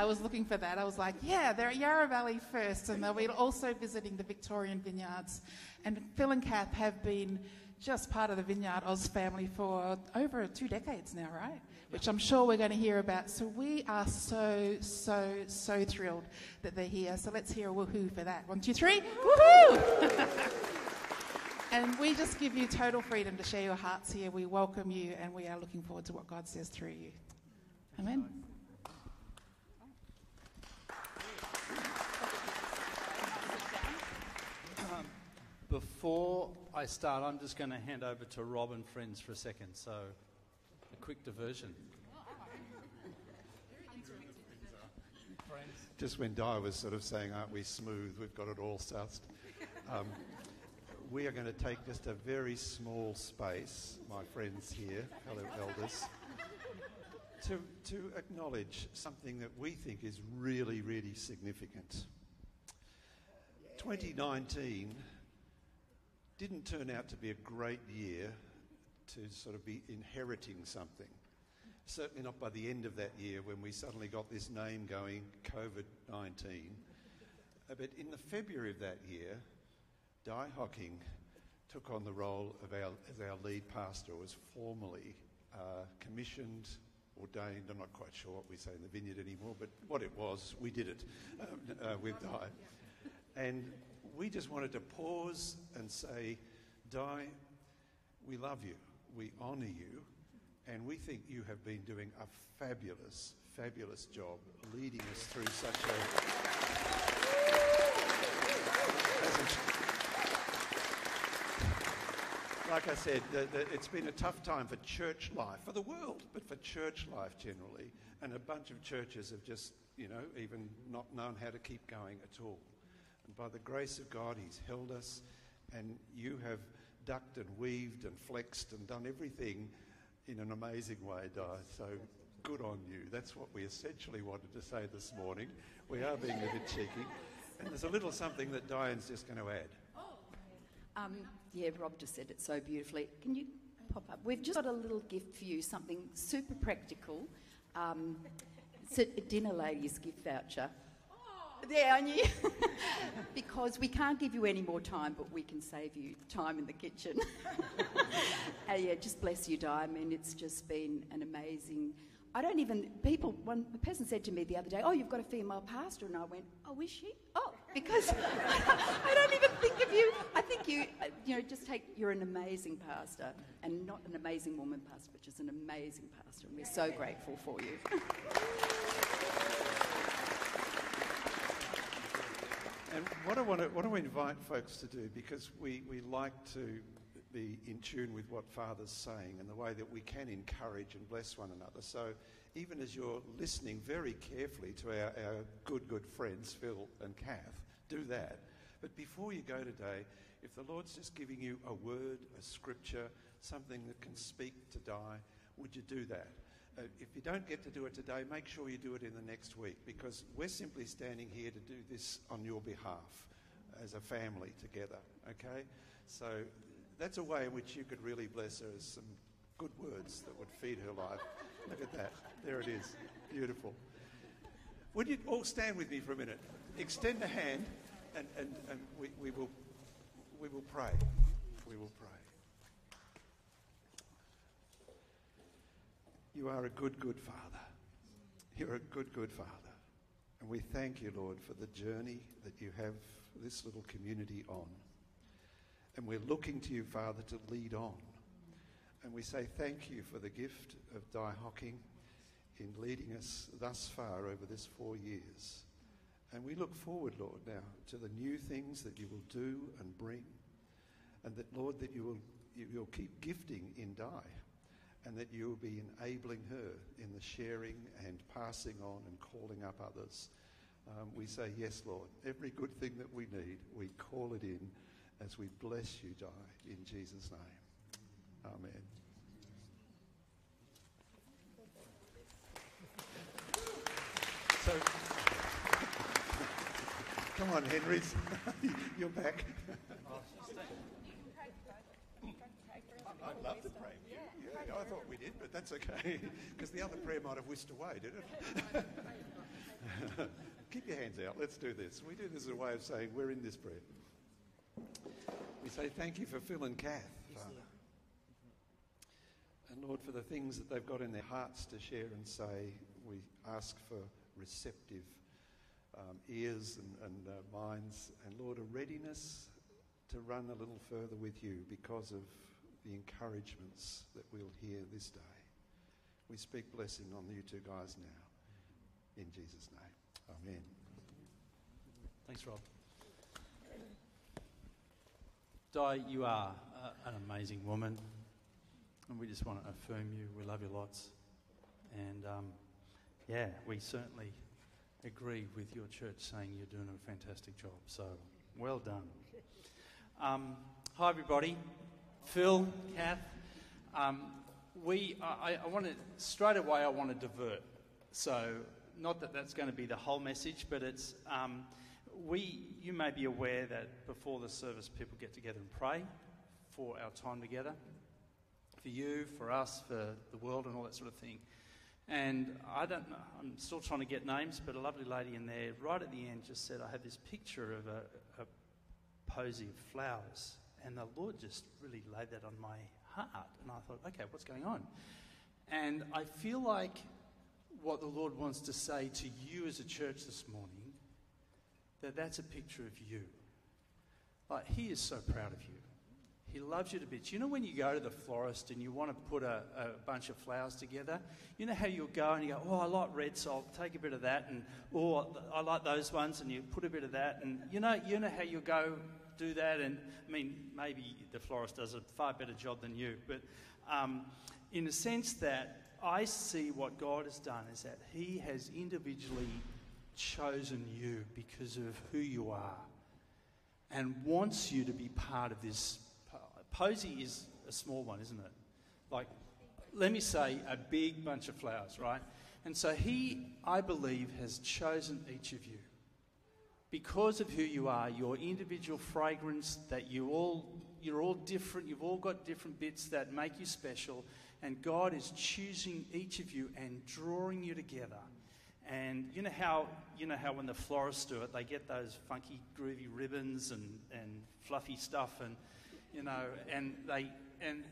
I was looking for that. I was like, yeah, they're at Yarra Valley first, and they'll be also visiting the Victorian vineyards. And Phil and Kath have been just part of the Vineyard Oz family for over two decades now, right? Which I'm sure we're going to hear about. So we are so, so, so thrilled that they're here. So let's hear a woohoo for that. One, two, three. Woohoo! and we just give you total freedom to share your hearts here. We welcome you, and we are looking forward to what God says through you. Amen. Before I start, I'm just going to hand over to Rob and friends for a second. So, a quick diversion. Just when Di was sort of saying, Aren't we smooth? We've got it all sussed. Um, we are going to take just a very small space, my friends here, fellow elders, to, to acknowledge something that we think is really, really significant. 2019 didn't turn out to be a great year to sort of be inheriting something. Certainly not by the end of that year when we suddenly got this name going, COVID 19. Uh, but in the February of that year, Di Hocking took on the role of our, as our lead pastor, was formally uh, commissioned, ordained. I'm not quite sure what we say in the vineyard anymore, but what it was, we did it um, uh, with Di. And we just wanted to pause and say, Di, we love you, we honour you, and we think you have been doing a fabulous, fabulous job leading us through such a. Like I said, the, the, it's been a tough time for church life, for the world, but for church life generally. And a bunch of churches have just, you know, even not known how to keep going at all. And by the grace of God, He's held us, and you have ducked and weaved and flexed and done everything in an amazing way, Di. So good on you. That's what we essentially wanted to say this morning. We are being a bit cheeky. And there's a little something that Diane's just going to add. Um, yeah, Rob just said it so beautifully. Can you pop up? We've just got a little gift for you, something super practical. Um, it's a dinner ladies gift voucher. Knew. because we can't give you any more time, but we can save you time in the kitchen. uh, yeah, just bless you, Di. I mean, it's just been an amazing. I don't even people. One the person said to me the other day, "Oh, you've got a female pastor," and I went, "Oh, is she? Oh, because I don't even think of you. I think you, uh, you know, just take. You're an amazing pastor, and not an amazing woman pastor, but just an amazing pastor, and we're so grateful for you." And what I want to, what I invite folks to do, because we, we like to be in tune with what Father's saying and the way that we can encourage and bless one another. So even as you're listening very carefully to our, our good, good friends, Phil and Kath, do that. But before you go today, if the Lord's just giving you a word, a scripture, something that can speak to Di, would you do that? Uh, if you don't get to do it today, make sure you do it in the next week because we're simply standing here to do this on your behalf as a family together, okay? So that's a way in which you could really bless her as some good words that would feed her life. Look at that. There it is. Beautiful. Would you all stand with me for a minute? Extend a hand and, and, and we, we, will, we will pray. We will pray. You are a good, good Father. You're a good, good Father. And we thank you, Lord, for the journey that you have this little community on. And we're looking to you, Father, to lead on. And we say thank you for the gift of Di Hocking in leading us thus far over this four years. And we look forward, Lord, now to the new things that you will do and bring. And that, Lord, that you will you, will keep gifting in Di and that you will be enabling her in the sharing and passing on and calling up others. Um, we say, Yes, Lord, every good thing that we need, we call it in as we bless you, Di, in Jesus' name. Amen. So, come on, Henrys, you're back. I'd love to pray I thought we did, but that's okay. Because the other prayer might have whisked away, did it? keep your hands out. Let's do this. We do this as a way of saying we're in this bread. We say thank you for Phil and Kath, Father. And Lord, for the things that they've got in their hearts to share and say, we ask for receptive um, ears and, and uh, minds, and Lord, a readiness to run a little further with you because of the encouragements that we'll hear this day. We speak blessing on you two guys now. In Jesus' name. Amen. Thanks, Rob. Di, you are uh, an amazing woman, and we just want to affirm you. We love you lots. And um, yeah, we certainly agree with your church saying you're doing a fantastic job. So well done. Um, hi, everybody. Phil, Kath. Um, we, I, I want to, straight away, I want to divert. So, not that that's going to be the whole message, but it's, um, we, you may be aware that before the service, people get together and pray for our time together. For you, for us, for the world, and all that sort of thing. And I don't know, I'm still trying to get names, but a lovely lady in there, right at the end, just said, I have this picture of a, a posy of flowers. And the Lord just really laid that on my heart. And I thought, okay, what's going on? And I feel like what the Lord wants to say to you as a church this morning that that's a picture of you. Like, He is so proud of you. He loves you to bits. You know when you go to the florist and you want to put a, a, bunch of flowers together? You know how you'll go and you go, oh, I like red, so I'll take a bit of that, and oh, I like those ones, and you put a bit of that, and you know, you know how you'll go do that, and I mean, maybe the florist does a far better job than you, but um, in a sense that I see what God has done is that He has individually chosen you because of who you are and wants you to be part of this. Posy is a small one, isn't it? Like, let me say, a big bunch of flowers, right? And so he, I believe, has chosen each of you because of who you are, your individual fragrance, that you all, you're all different, you've all got different bits that make you special, and God is choosing each of you and drawing you together and you know how you know how when the florists do it, they get those funky, groovy ribbons and, and fluffy stuff, and you know, and they and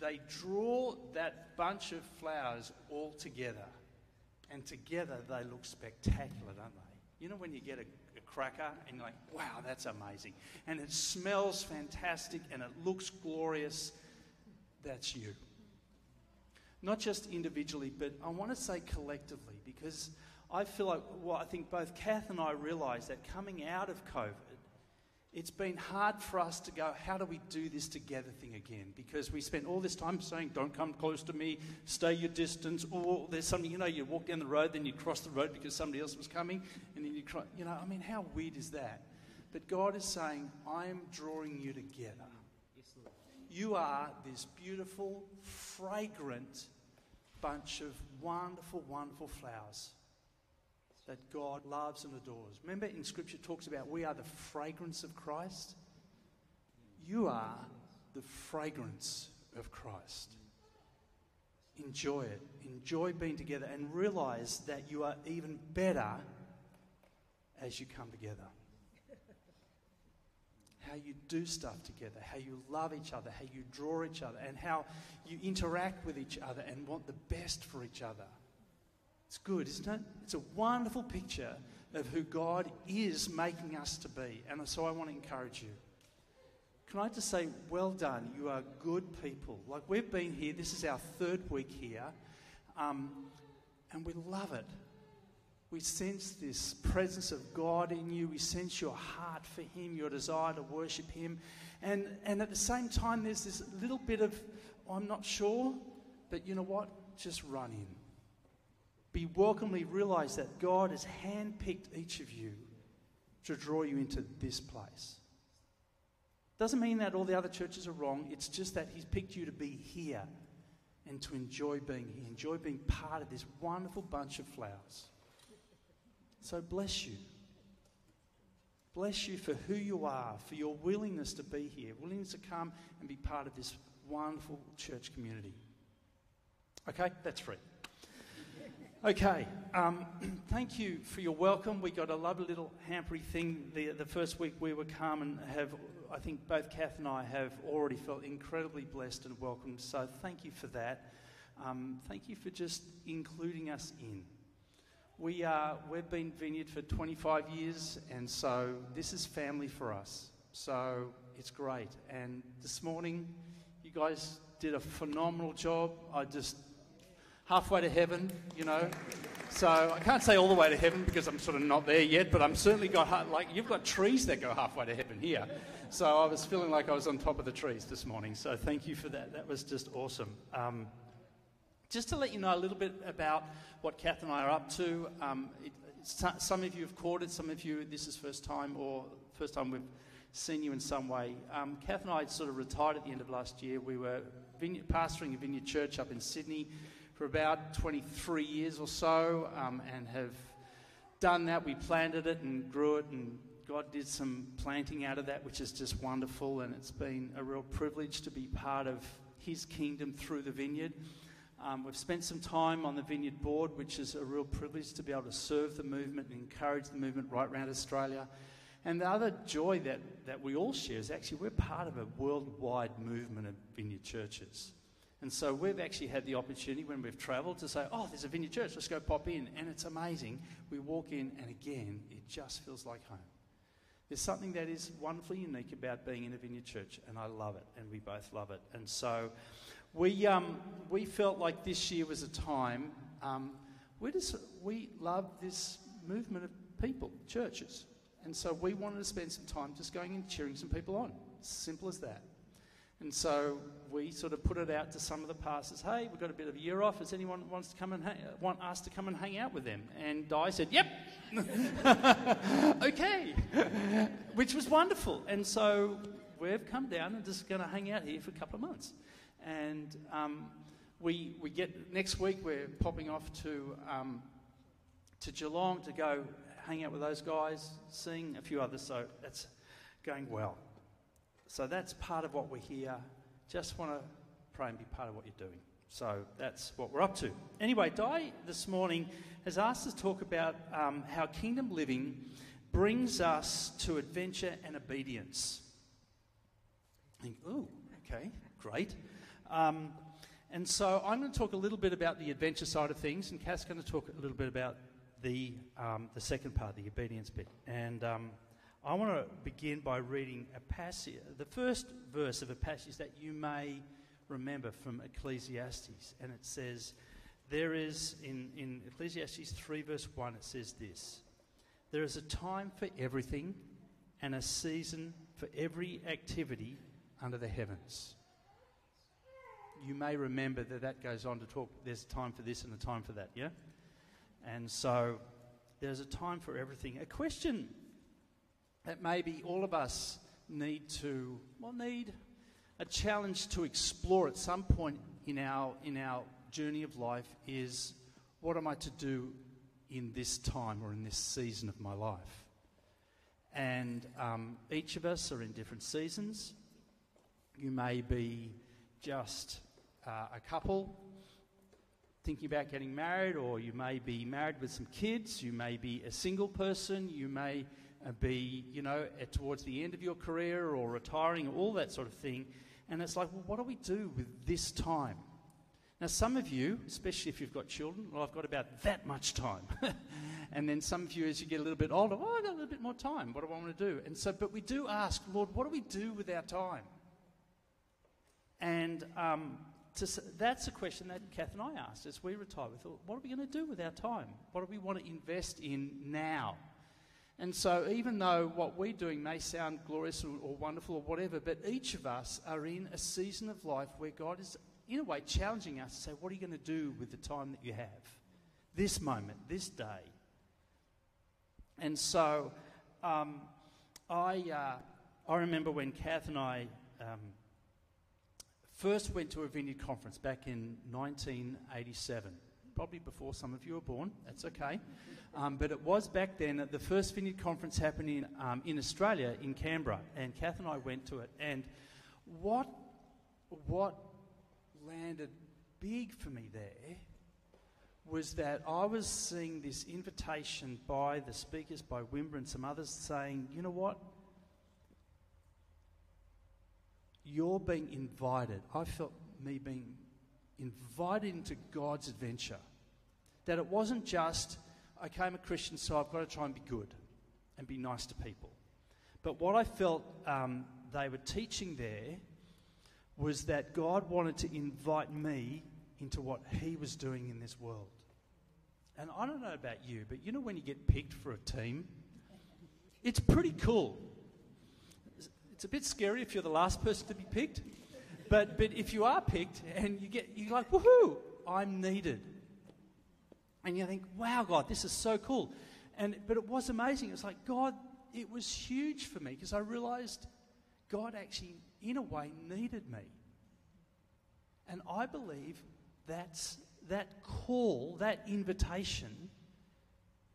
they draw that bunch of flowers all together, and together they look spectacular, don't they? You know when you get a, a cracker and you're like, wow, that's amazing, and it smells fantastic and it looks glorious. That's you not just individually, but I want to say collectively, because I feel like, well, I think both Kath and I realise that coming out of COVID, it's been hard for us to go, how do we do this together thing again? Because we spent all this time saying, don't come close to me, stay your distance, or there's something, you know, you walk down the road, then you cross the road because somebody else was coming, and then you cry, you know, I mean, how weird is that? But God is saying, I am drawing you together. You are this beautiful, fragrant bunch of wonderful, wonderful flowers that God loves and adores. Remember in Scripture talks about we are the fragrance of Christ? You are the fragrance of Christ. Enjoy it. Enjoy being together and realize that you are even better as you come together. How you do stuff together, how you love each other, how you draw each other, and how you interact with each other and want the best for each other. It's good, isn't it? It's a wonderful picture of who God is making us to be. And so I want to encourage you. Can I just say, well done? You are good people. Like we've been here, this is our third week here, um, and we love it. We sense this presence of God in you. We sense your heart for Him, your desire to worship Him. And, and at the same time, there's this little bit of, I'm not sure, but you know what? Just run in be welcomely realize that God has handpicked each of you to draw you into this place. Doesn't mean that all the other churches are wrong. It's just that He's picked you to be here and to enjoy being here, enjoy being part of this wonderful bunch of flowers. So bless you. Bless you for who you are, for your willingness to be here, willingness to come and be part of this wonderful church community. Okay, that's free. Okay, um, thank you for your welcome. We got a lovely little hampery thing the, the first week we were come and have, I think both Kath and I have already felt incredibly blessed and welcomed. So thank you for that. Um, thank you for just including us in. We are, we've been Vineyard for 25 years, and so this is family for us. So it's great. And this morning, you guys did a phenomenal job. I just halfway to heaven, you know. So I can't say all the way to heaven because I'm sort of not there yet, but I'm certainly got like you've got trees that go halfway to heaven here. So I was feeling like I was on top of the trees this morning. So thank you for that. That was just awesome. Um, just to let you know a little bit about what Kath and I are up to. Um, it, some of you have caught it, some of you this is first time or first time we've seen you in some way. Um, Kath and I sort of retired at the end of last year. We were pastoring a vineyard church up in Sydney for about 23 years or so um, and have done that. We planted it and grew it, and God did some planting out of that, which is just wonderful. And it's been a real privilege to be part of His kingdom through the vineyard. Um, we've spent some time on the vineyard board, which is a real privilege to be able to serve the movement and encourage the movement right around Australia. And the other joy that, that we all share is actually we're part of a worldwide movement of vineyard churches. And so we've actually had the opportunity when we've travelled to say, oh, there's a vineyard church, let's go pop in. And it's amazing. We walk in, and again, it just feels like home. There's something that is wonderfully unique about being in a vineyard church, and I love it, and we both love it. And so we, um, we felt like this year was a time, um, we, just, we love this movement of people, churches. And so we wanted to spend some time just going and cheering some people on. Simple as that. And so we sort of put it out to some of the pastors, hey, we've got a bit of a year off. Does anyone wants to come and want us to come and hang out with them? And Di said, yep. okay. Which was wonderful. And so we've come down and just going to hang out here for a couple of months. And um, we, we get, next week we're popping off to, um, to Geelong to go hang out with those guys, seeing a few others. So that's going well. So that's part of what we're here. Just want to pray and be part of what you're doing. So that's what we're up to. Anyway, Di this morning has asked us to talk about um, how kingdom living brings us to adventure and obedience. I think, oh, okay, great. Um, and so I'm going to talk a little bit about the adventure side of things, and Kath's going to talk a little bit about the, um, the second part, the obedience bit. And um, I want to begin by reading a passage, the first verse of a passage that you may remember from Ecclesiastes. And it says, There is, in, in Ecclesiastes 3, verse 1, it says this There is a time for everything and a season for every activity under the heavens. You may remember that that goes on to talk, there's a time for this and a time for that, yeah? And so there's a time for everything. A question that maybe all of us need to, well, need a challenge to explore at some point in our, in our journey of life is what am I to do in this time or in this season of my life? And um, each of us are in different seasons. You may be just uh, a couple thinking about getting married, or you may be married with some kids, you may be a single person, you may be, you know, at, towards the end of your career or retiring, all that sort of thing. And it's like, well, what do we do with this time? Now, some of you, especially if you've got children, well, I've got about that much time. and then some of you, as you get a little bit older, oh, I've got a little bit more time. What do I want to do? And so, but we do ask, Lord, what do we do with our time? And um, to, that's a question that Kath and I asked as we retire. We thought, what are we going to do with our time? What do we want to invest in now? And so, even though what we're doing may sound glorious or, or, wonderful or whatever, but each of us are in a season of life where God is, in a way, challenging us to say, What are you going to do with the time that you have? This moment, this day. And so, um, I, uh, I remember when Kath and I um, first went to a vineyard conference back in 1987 probably before some of you were born. That's okay. Um, but it was back then the first Vineyard Conference happened in, um, in Australia, in Canberra, and Kath and I went to it. And what, what landed big for me there was that I was seeing this invitation by the speakers, by Wimber and some others, saying, you know what? You're being invited. I felt me being invited into God's adventure. That it wasn't just, okay, I'm a Christian, so I've got to try and be good and be nice to people. But what I felt um, they were teaching there was that God wanted to invite me into what He was doing in this world. And I don't know about you, but you know when you get picked for a team, it's pretty cool. It's a bit scary if you're the last person to be picked, but, but if you are picked and you get, you're like, woohoo, I'm needed. And you think, wow, God, this is so cool. And, but it was amazing. It was like, God, it was huge for me because I realized God actually, in a way, needed me. And I believe that's, that call, that invitation,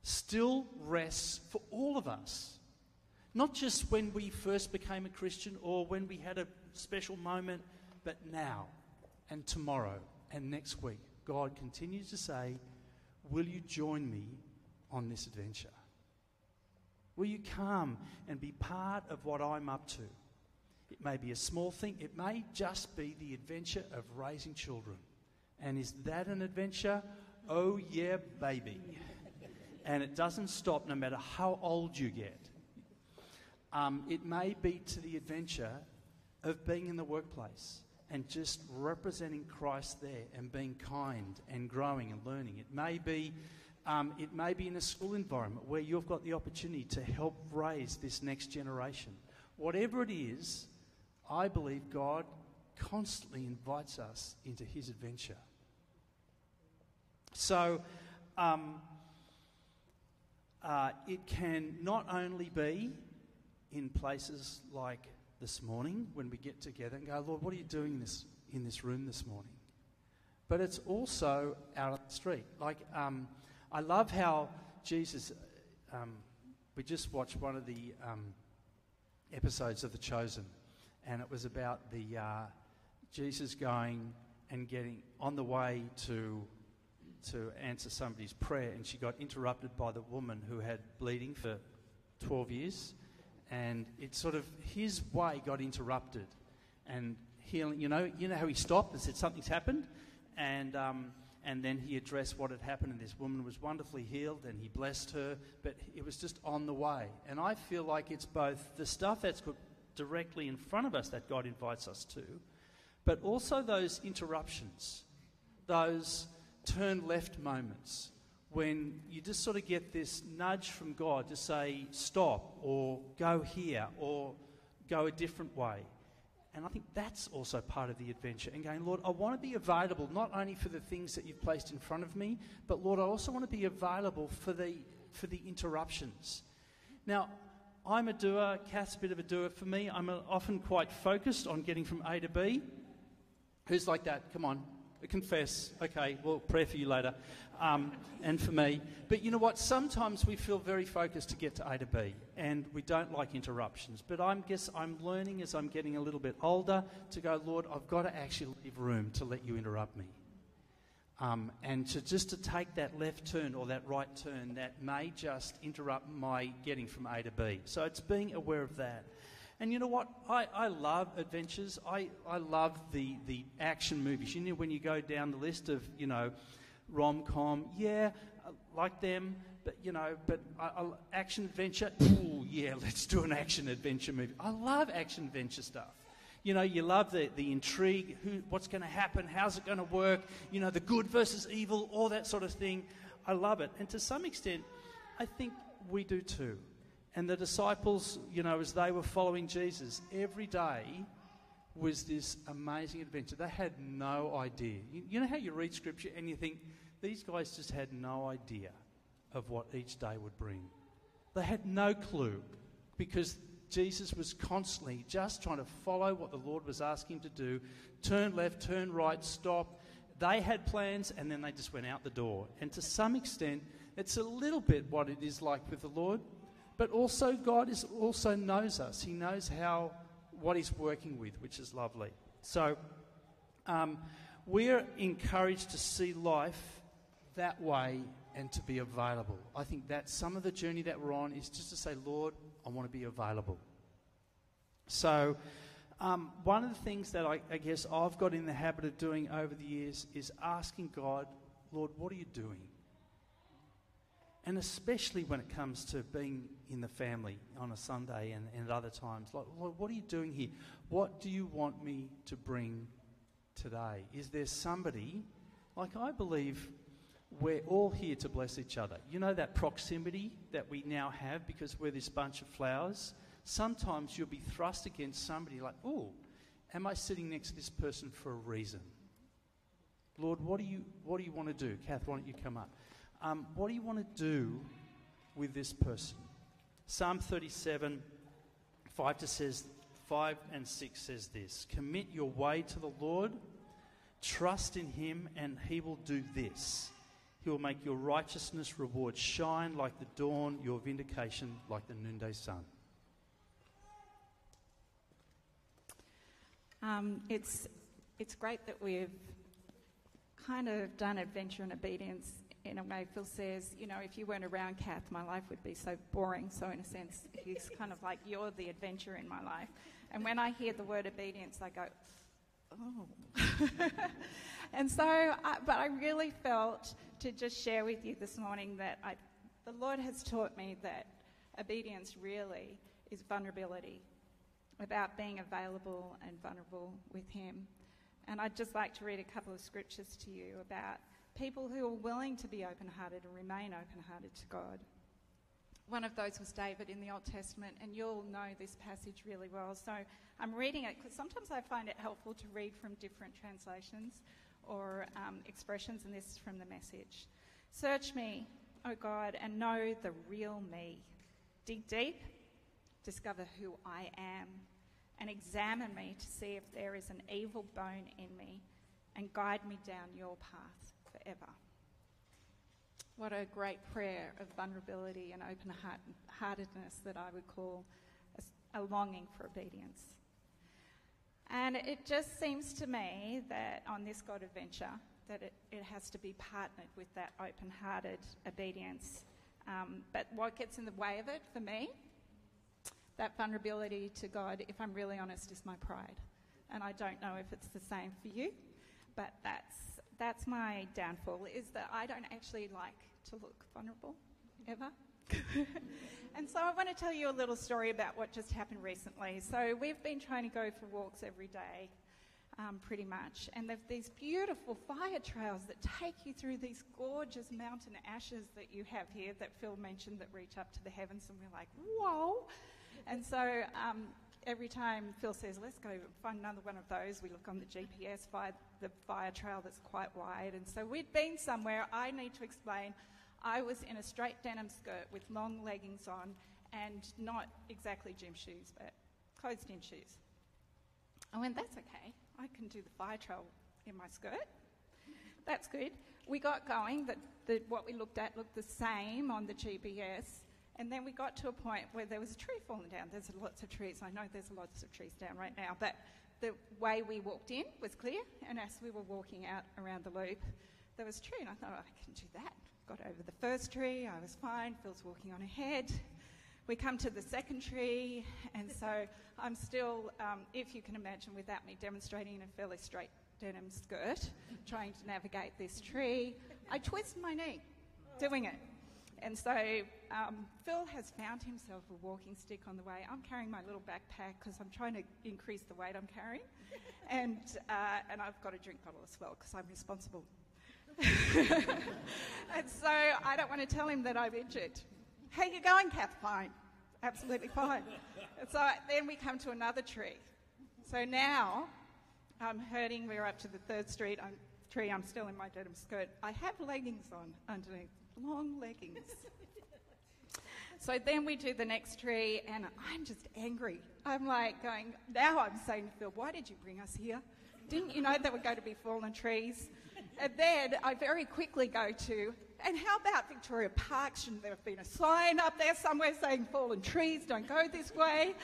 still rests for all of us. Not just when we first became a Christian or when we had a special moment, but now and tomorrow and next week. God continues to say, Will you join me on this adventure? Will you come and be part of what I'm up to? It may be a small thing, it may just be the adventure of raising children. And is that an adventure? Oh, yeah, baby. And it doesn't stop no matter how old you get. Um, it may be to the adventure of being in the workplace and just representing Christ there and being kind and growing and learning. It may be. Um, it may be in a school environment where you've got the opportunity to help raise this next generation. Whatever it is, I believe God constantly invites us into his adventure. So, um, uh, it can not only be in places like this morning when we get together and go, Lord, what are you doing this, in this room this morning? But it's also out on the street. Like, um, I love how Jesus, um, we just watched one of the um, episodes of The Chosen, and it was about the uh, Jesus going and getting on the way to to answer somebody's prayer, and she got interrupted by the woman who had bleeding for 12 years, and it sort of his way got interrupted, and healing. You know, you know how he stopped and said something's happened, and um, and then he addressed what had happened, and this woman was wonderfully healed, and he blessed her, but it was just on the way. And I feel like it's both the stuff that's put directly in front of us that God invites us to, but also those interruptions, those turn left moments when you just sort of get this nudge from God to say, stop, or go here, or go a different way. And I think that's also part of the adventure. And going, Lord, I want to be available not only for the things that you've placed in front of me, but Lord, I also want to be available for the, for the interruptions. Now, I'm a doer, Kath's a bit of a doer for me. I'm often quite focused on getting from A to B. Who's like that? Come on, confess. Okay, we'll pray for you later. Um, and for me. But you know what? Sometimes we feel very focused to get to A to B, and we don't like interruptions. But I guess I'm learning as I'm getting a little bit older to go, Lord, I've got to actually leave room to let you interrupt me. Um, and to just to take that left turn or that right turn that may just interrupt my getting from A to B. So it's being aware of that. And you know what? I, I love adventures. I, I love the, the action movies. You know, when you go down the list of, you know, rom com, yeah, I like them, but, you know, but I, I, action adventure, ooh, yeah, let's do an action adventure movie. I love action adventure stuff. You know, you love the, the intrigue, who, what's going to happen, how's it going to work, you know, the good versus evil, all that sort of thing. I love it. And to some extent, I think we do too. And the disciples, you know, as they were following Jesus, every day was this amazing adventure. They had no idea. You, know how you read scripture and you think, these guys just had no idea of what each day would bring. They had no clue because Jesus was constantly just trying to follow what the Lord was asking him to do turn left, turn right, stop. They had plans and then they just went out the door. And to some extent, it's a little bit what it is like with the Lord. But also, God is, also knows us. He knows how what He's working with, which is lovely. So, um, we're encouraged to see life that way and to be available. I think that some of the journey that we're on is just to say, Lord, I want to be available. So, um, one of the things that I, I guess I've got in the habit of doing over the years is asking God, Lord, what are you doing? And especially when it comes to being in the family on a Sunday and, and at other times, like, what are you doing here? What do you want me to bring today? Is there somebody, like I believe we're all here to bless each other. You know that proximity that we now have because we're this bunch of flowers? Sometimes you'll be thrust against somebody like, oh, am I sitting next to this person for a reason? Lord, what do you, what do you want to do? Kath, why don't you come up? Um, what do you want to do with this person? Psalm 37, 5 to says, 5 and 6 says this Commit your way to the Lord, trust in him, and he will do this. He will make your righteousness reward shine like the dawn, your vindication like the noonday sun. Um, it's, it's great that we've kind of done adventure and obedience in a way. Phil says, you know, if you weren't around Kath, my life would be so boring. So, in a sense, he's kind of like, you're the adventure in my life. And when I hear the word obedience, I go, oh. and so, I, but I really felt to just share with you this morning that I, the Lord has taught me that obedience really is vulnerability, about being available and vulnerable with Him. And I'd just like to read a couple of scriptures to you about people who are willing to be open hearted and remain open hearted to God. One of those was David in the Old Testament, and you'll know this passage really well. So I'm reading it because sometimes I find it helpful to read from different translations or um, expressions, and this is from the message. Search me, O God, and know the real me. Dig deep, discover who I am, and examine me to see if there is an evil bone in me, and guide me down your path forever. What a great prayer of vulnerability and open heartedness that I would call a, a longing for obedience. And it just seems to me that on this God adventure, that it, it has to be partnered with that open hearted obedience. Um, but what gets in the way of it for me, that vulnerability to God, if I'm really honest, is my pride. And I don't know if it's the same for you, but that's, that's my downfall, is that I don't actually like to look vulnerable, ever. and so I want to tell you a little story about what just happened recently. So we've been trying to go for walks every day, um, pretty much, and there's these beautiful fire trails that take you through these gorgeous mountain ashes that you have here that Phil mentioned that reach up to the heavens, and we're like, whoa! And so um, every time Phil says, let's go find another one of those, we look on the GPS, find the fire trail that's quite wide. And so we'd been somewhere, I need to explain, I was in a straight denim skirt with long leggings on and not exactly gym shoes, but closed in shoes. I went, that's okay. I can do the fire trail in my skirt. That's good. We got going, that what we looked at looked the same on the GPS. And then we got to a point where there was a tree falling down. There's lots of trees. I know there's lots of trees down right now, but the way we walked in was clear. And as we were walking out around the loop, there was a tree, and I thought, oh, I can do that. Got over the first tree, I was fine. Phil's walking on ahead. We come to the second tree, and so I'm still, um, if you can imagine, without me demonstrating in a fairly straight denim skirt, trying to navigate this tree. I twist my knee doing it. And so um, Phil has found himself a walking stick on the way. I'm carrying my little backpack because I'm trying to increase the weight I'm carrying. and, uh, and I've got a drink bottle as well because I'm responsible. and so I don't want to tell him that I'm injured. How you going, Kath? Fine. Absolutely fine. And so then we come to another tree. So now I'm hurting. We're up to the third street. I'm, tree. I'm still in my denim skirt. I have leggings on underneath long leggings. so then we do the next tree, and I'm just angry. I'm like going, now I'm saying to Phil, why did you bring us here? Didn't you know there were going to be fallen trees? And then I very quickly go to, and how about Victoria Park? Shouldn't there have been a sign up there somewhere saying fallen trees, don't go this way?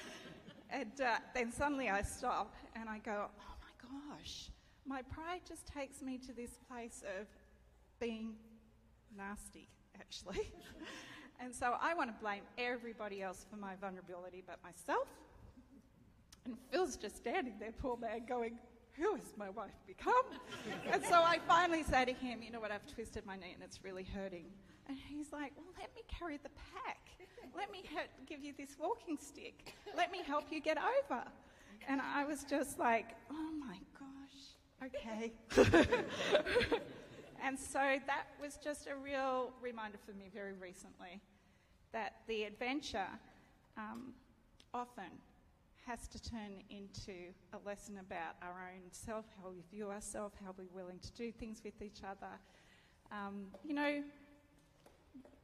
And uh, then suddenly I stop and I go, oh my gosh, my pride just takes me to this place of being nasty, actually. and so I want to blame everybody else for my vulnerability but myself. And Phil's just standing there, poor man, going, Who has my wife become? and so I finally say to him, You know what, I've twisted my knee and it's really hurting. And he's like, Well, let me carry the pack. Let me he- give you this walking stick. Let me help you get over. And I was just like, Oh my gosh, okay. and so that was just a real reminder for me very recently that the adventure um, often has to turn into a lesson about our own self, how we view ourselves, how we're willing to do things with each other. Um, you know,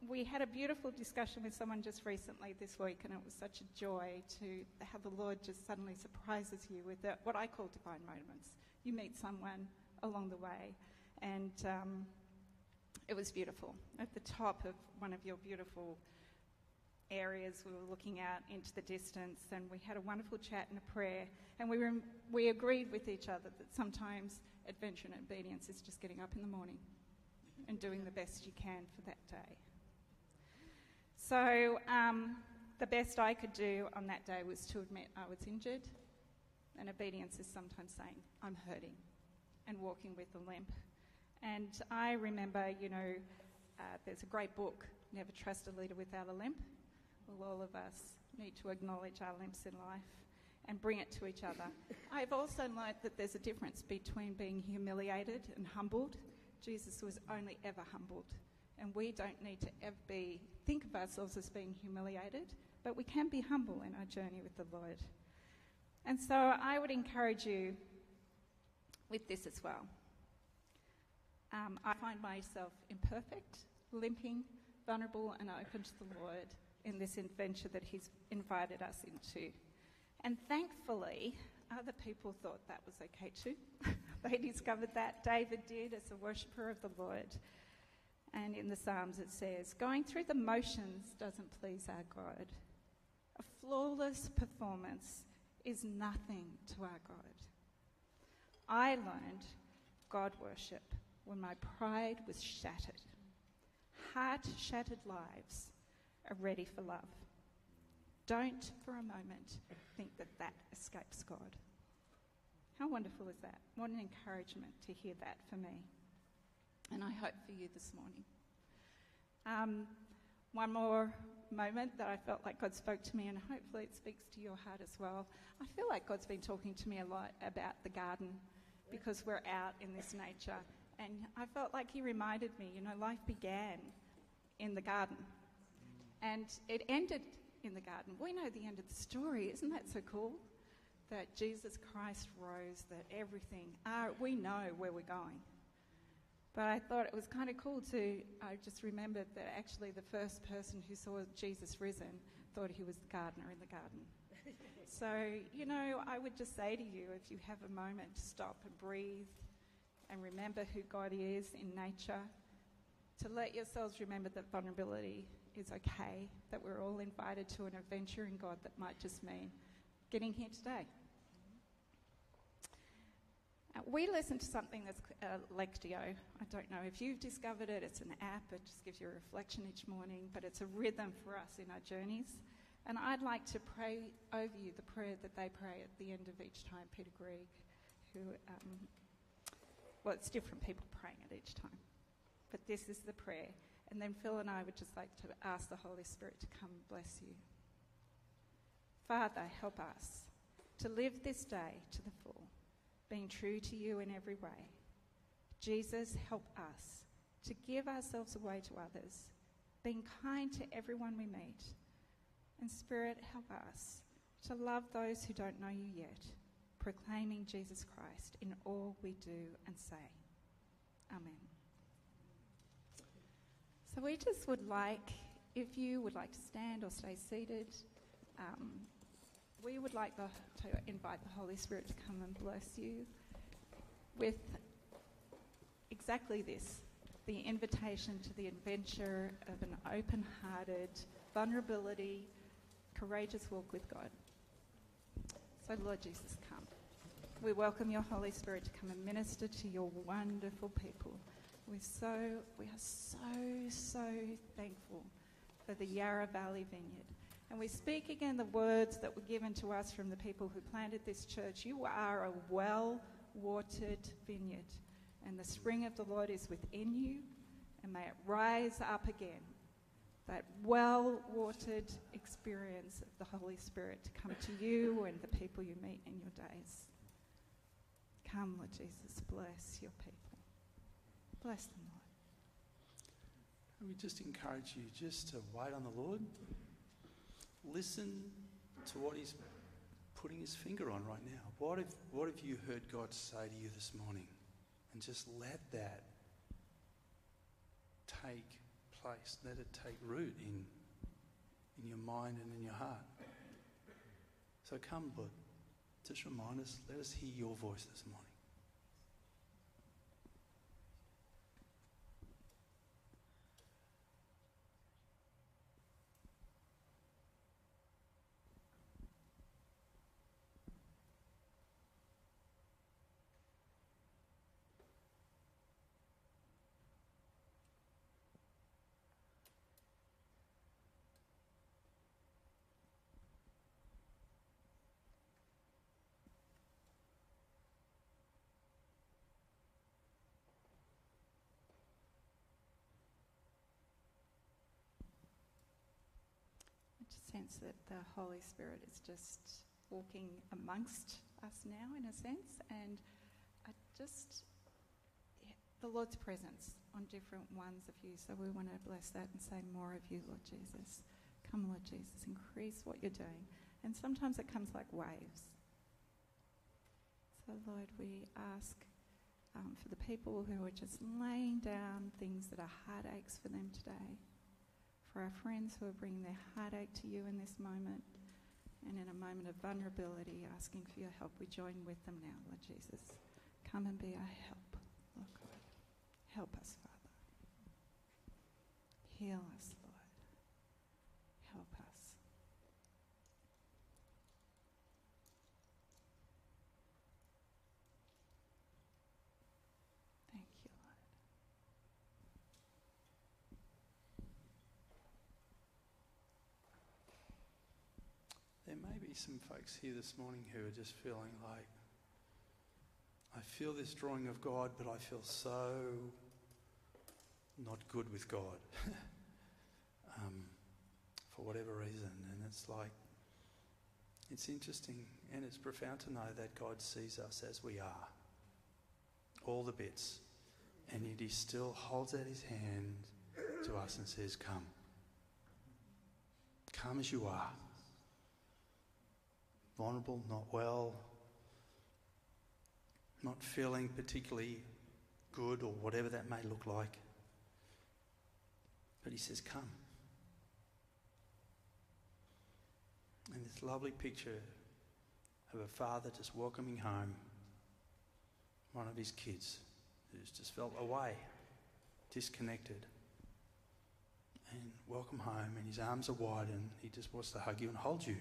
we had a beautiful discussion with someone just recently this week, and it was such a joy to have the Lord just suddenly surprises you with the, what I call divine moments. You meet someone along the way, and um, it was beautiful. At the top of one of your beautiful areas, we were looking out into the distance, and we had a wonderful chat and a prayer, and we, rem- we agreed with each other that sometimes adventure and obedience is just getting up in the morning and doing the best you can for that day. So, um, the best I could do on that day was to admit I was injured, and obedience is sometimes saying, I'm hurting, and walking with a limp. And I remember, you know, uh, there's a great book, Never Trust a Leader Without a Limp. Well, all of us need to acknowledge our limps in life and bring it to each other. I've also learned that there's a difference between being humiliated and humbled. Jesus was only ever humbled, and we don't need to ever be think of ourselves as being humiliated, but we can be humble in our journey with the Lord. And so I would encourage you with this as well. Um, I find myself imperfect, limping, vulnerable, and open to the Lord in this adventure that He's invited us into. And thankfully, other people thought that was okay too. they discovered that. David did as a worshipper of the Lord. And in the Psalms it says, going through the motions doesn't please our God. A flawless performance is nothing to our God. I learned God worship when my pride was shattered. Heart shattered lives are ready for love. Don't for a moment think that that escapes God. How wonderful is that? What an encouragement to hear that for me. And I hope for you this morning. Um, one more moment that I felt like God spoke to me, and hopefully it speaks to your heart as well. I feel like God's been talking to me a lot about the garden because we're out in this nature. And I felt like He reminded me, you know, life began in the garden and it ended in the garden. We know the end of the story. Isn't that so cool? That Jesus Christ rose, that everything, uh, we know where we're going. But I thought it was kind of cool to, I just remembered that actually the first person who saw Jesus risen thought he was the gardener in the garden. so, you know, I would just say to you if you have a moment to stop and breathe and remember who God is in nature, to let yourselves remember that vulnerability is okay, that we're all invited to an adventure in God that might just mean getting here today. We listen to something that's uh, Lectio. I don't know if you've discovered it. It's an app. It just gives you a reflection each morning, but it's a rhythm for us in our journeys. And I'd like to pray over you the prayer that they pray at the end of each time, Peter Greig, who, um, well, it's different people praying at each time. But this is the prayer. And then Phil and I would just like to ask the Holy Spirit to come bless you. Father, help us to live this day to the full, being true to you in every way. Jesus, help us to give ourselves away to others, being kind to everyone we meet. And Spirit, help us to love those who don't know you yet, proclaiming Jesus Christ in all we do and say. Amen. So we just would like, if you would like to stand or stay seated, um, we would like the, to invite the Holy Spirit to come and bless you with exactly this the invitation to the adventure of an open hearted, vulnerability, courageous walk with God. So, Lord Jesus. We welcome your Holy Spirit to come and minister to your wonderful people. We're so, we are so, so thankful for the Yarra Valley Vineyard. And we speak again the words that were given to us from the people who planted this church. You are a well watered vineyard, and the spring of the Lord is within you, and may it rise up again. That well watered experience of the Holy Spirit to come to you and the people you meet in your days. Come, Lord Jesus, bless your people. Bless them, Lord. We just encourage you just to wait on the Lord. Listen to what He's putting His finger on right now. What have, what have you heard God say to you this morning? And just let that take place, let it take root in, in your mind and in your heart. So come, Lord, just remind us, let us hear your voice this morning. I just sense that the Holy Spirit is just walking amongst us now, in a sense, and I just the Lord's presence on different ones of you. So we want to bless that and say more of you, Lord Jesus. Come, Lord Jesus, increase what you're doing. And sometimes it comes like waves. So, Lord, we ask um, for the people who are just laying down things that are heartaches for them today for our friends who are bringing their heartache to you in this moment and in a moment of vulnerability, asking for your help. We join with them now, Lord Jesus. Come and be our help, Lord God. Help us, Father. Heal us, Lord. Help us. Thank you, Lord. There may be some folks here this morning who are just feeling like, I feel this drawing of God, but I feel so not good with God um, for whatever reason. And it's like, it's interesting and it's profound to know that God sees us as we are, all the bits. And yet He still holds out His hand to us and says, Come. Come as you are vulnerable, not well, not feeling particularly good or whatever that may look like. But he says, Come. And this lovely picture of a father just welcoming home one of his kids who's just felt away, disconnected. And welcome home, and his arms are wide, and he just wants to hug you and hold you.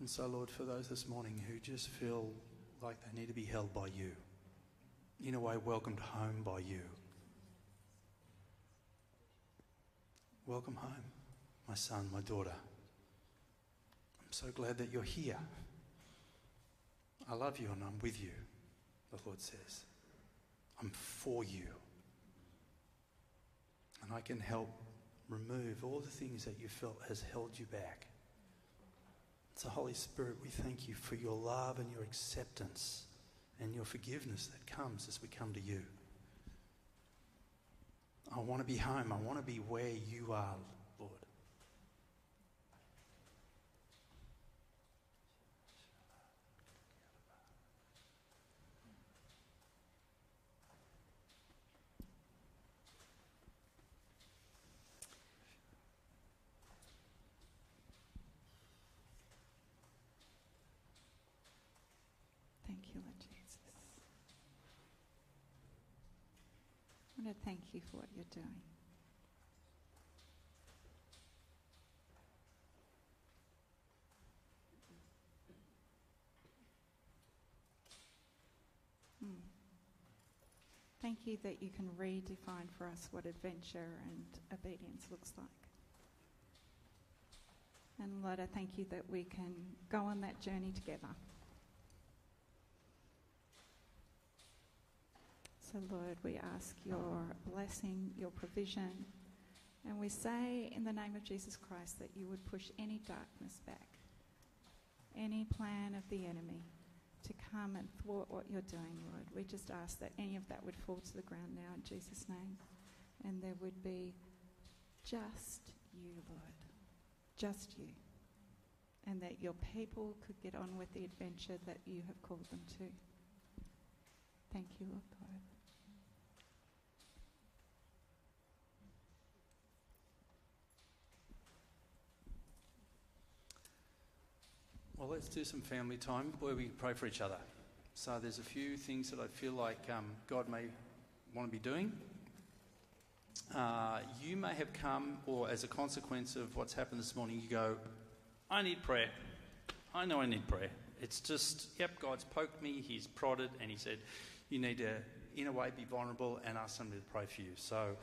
And so, Lord, for those this morning who just feel like they need to be held by you, in a way, welcomed home by you, welcome home, my son, my daughter. I'm so glad that you're here. I love you and I'm with you, the Lord says. I'm for you. And I can help remove all the things that you felt has held you back. So, Holy Spirit, we thank you for your love and your acceptance and your forgiveness that comes as we come to you. I want to be home. I want to be where you are, Lord. Thank you, Lord Jesus. I want to thank you for what you're doing. Hmm. Thank you that you can redefine for us what adventure and obedience looks like. And Lord, I thank you that we can go on that journey together. So, Lord, we ask your blessing, your provision, and we say in the name of Jesus Christ that you would push any darkness back, any plan of the enemy to come and thwart what you're doing, Lord. We just ask that any of that would fall to the ground now in Jesus' name. And there would be just you, Lord. Just you. And that your people could get on with the adventure that you have called them to. Thank you, Lord God. Well, let's do some family time where we pray for each other. So there's a few things that I feel like um, God may want to be doing. Uh, you may have come, or as a consequence of what's happened this morning, you go, I need prayer. I know I need prayer. It's just, yep, God's poked me, He's prodded, and He said, you need to, in a way, be vulnerable and ask somebody to pray for you. So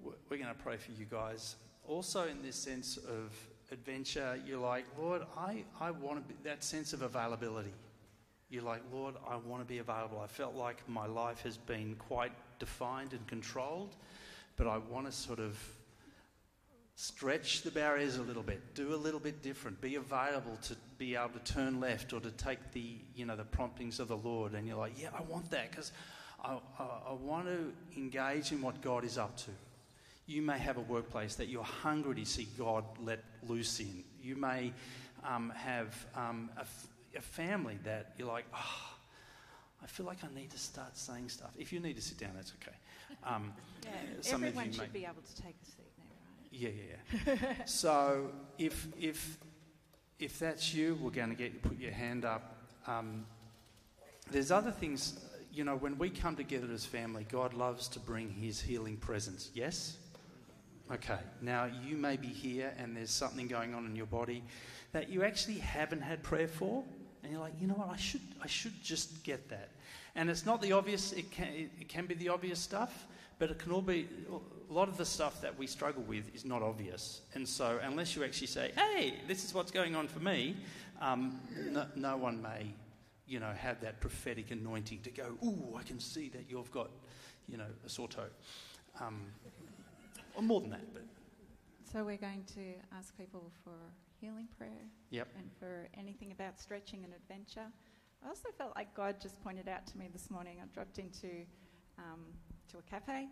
we're going to pray for you guys. Also, in this sense of adventure, you're like, Lord, I, I want to be that sense of availability. You're like, Lord, I want to be available. I felt like my life has been quite defined and controlled, but I want to sort of stretch the barriers a little bit, do a little bit different, be available to be able to turn left or to take the, you know, the promptings of the Lord. And you're like, yeah, I want that because I, I, I want to engage in what God is up to. You may have a workplace that you're hungry to see God let loose in. You may um, have um, a, f- a family that you're like, oh, I feel like I need to start saying stuff. If you need to sit down, that's okay. Um, Yeah, some of everyone you should may- be able to take a seat now, right? yeah, yeah, yeah. so if if if that's you, we're going to get you put your hand up. Um, there's other things, you know, when we come together as family, God loves to bring His healing presence. Yes. Okay. Now you may be here, and there's something going on in your body that you actually haven't had prayer for, and you're like, you know what? I should I should just get that. And it's not the obvious. It can it can be the obvious stuff, but it can all be a lot of the stuff that we struggle with is not obvious. And so unless you actually say, hey, this is what's going on for me, um, no, no one may, you know, have that prophetic anointing to go, ooh, I can see that you've got, you know, a sore toe. Um, or more than that, but So we're going to ask people for healing prayer Yep. and for anything about stretching and adventure. I also felt like God just pointed out to me this morning. I dropped into um, to a cafe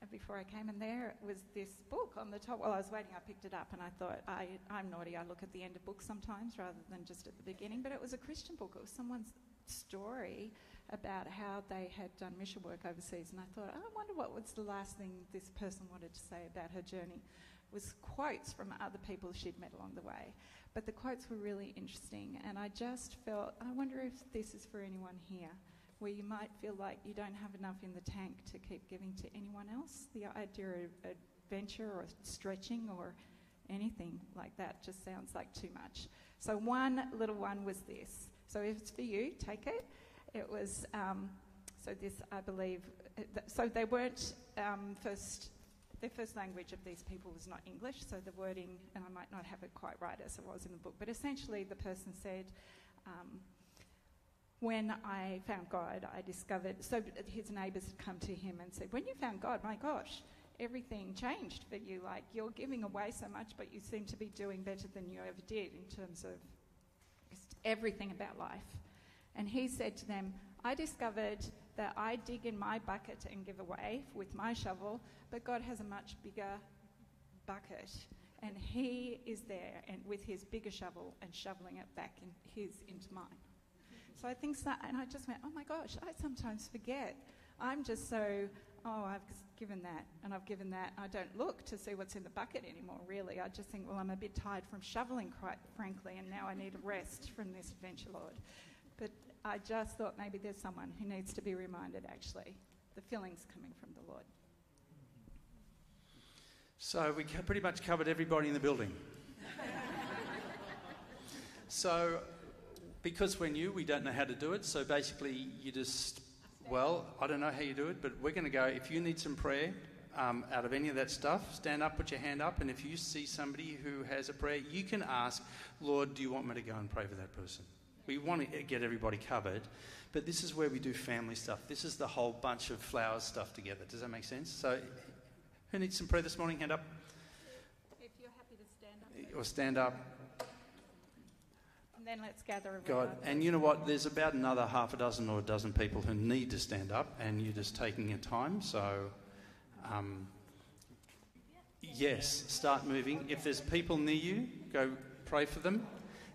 and before I came in there. was this book on the top. While I was waiting, I picked it up and I thought, I, I'm naughty. I look at the end of books sometimes rather than just at the beginning. But it was a Christian book. It was someone's story about how they had done mission work overseas. And I thought, I wonder what was the last thing this person wanted to say about her journey. Was quotes from other people she'd met along the way. But the quotes were really interesting, and I just felt, I wonder if this is for anyone here, where you might feel like you don't have enough in the tank to keep giving to anyone else. The idea of adventure or stretching or anything like that just sounds like too much. So, one little one was this. So, if it's for you, take it. It was, um, so this, I believe, so they weren't um, first their first language of these people was not English, so the wording, and I might not have it quite right as it was in the book, but essentially the person said, um, when I found God, I discovered, so his neighbours had come to him and said, when you found God, my gosh, everything changed for you. Like, you're giving away so much, but you seem to be doing better than you ever did in terms of just everything about life. And he said to them, I discovered that I dig in my bucket and give away with my shovel, but God has a much bigger bucket. And he is there and with his bigger shovel and shoveling it back in his into mine. So I think that, and I just went, oh my gosh, I sometimes forget. I'm just so, oh, I've given that and I've given that. I don't look to see what's in the bucket anymore, really. I just think, well, I'm a bit tired from shoveling, quite frankly, and now I need a rest from this adventure, Lord. But I just thought maybe there's someone who needs to be reminded, actually, the filling's coming from the Lord. So we pretty much covered everybody in the building. so because we're new, we don't know how to do it. So basically, you just Well, I don't know how you do it, but we're going to go. If you need some prayer um, out of any of that stuff, stand up, put your hand up, and if you see somebody who has a prayer, you can ask, Lord, do you want me to go and pray for that person? We want to get everybody covered, but this is where we do family stuff. This is the whole bunch of flowers stuff together. Does that make sense? So, who needs some prayer this morning? Hand up. If you're happy to stand up, Or stand up. and then let's gather around. God. And you know what? There's about another half a dozen or a dozen people who need to stand up, and you're just taking your time. So, um, yes, start moving. If there's people near you, go pray for them.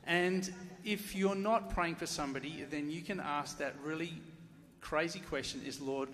And if you're not praying for somebody, then you can ask that really crazy question is, Lord,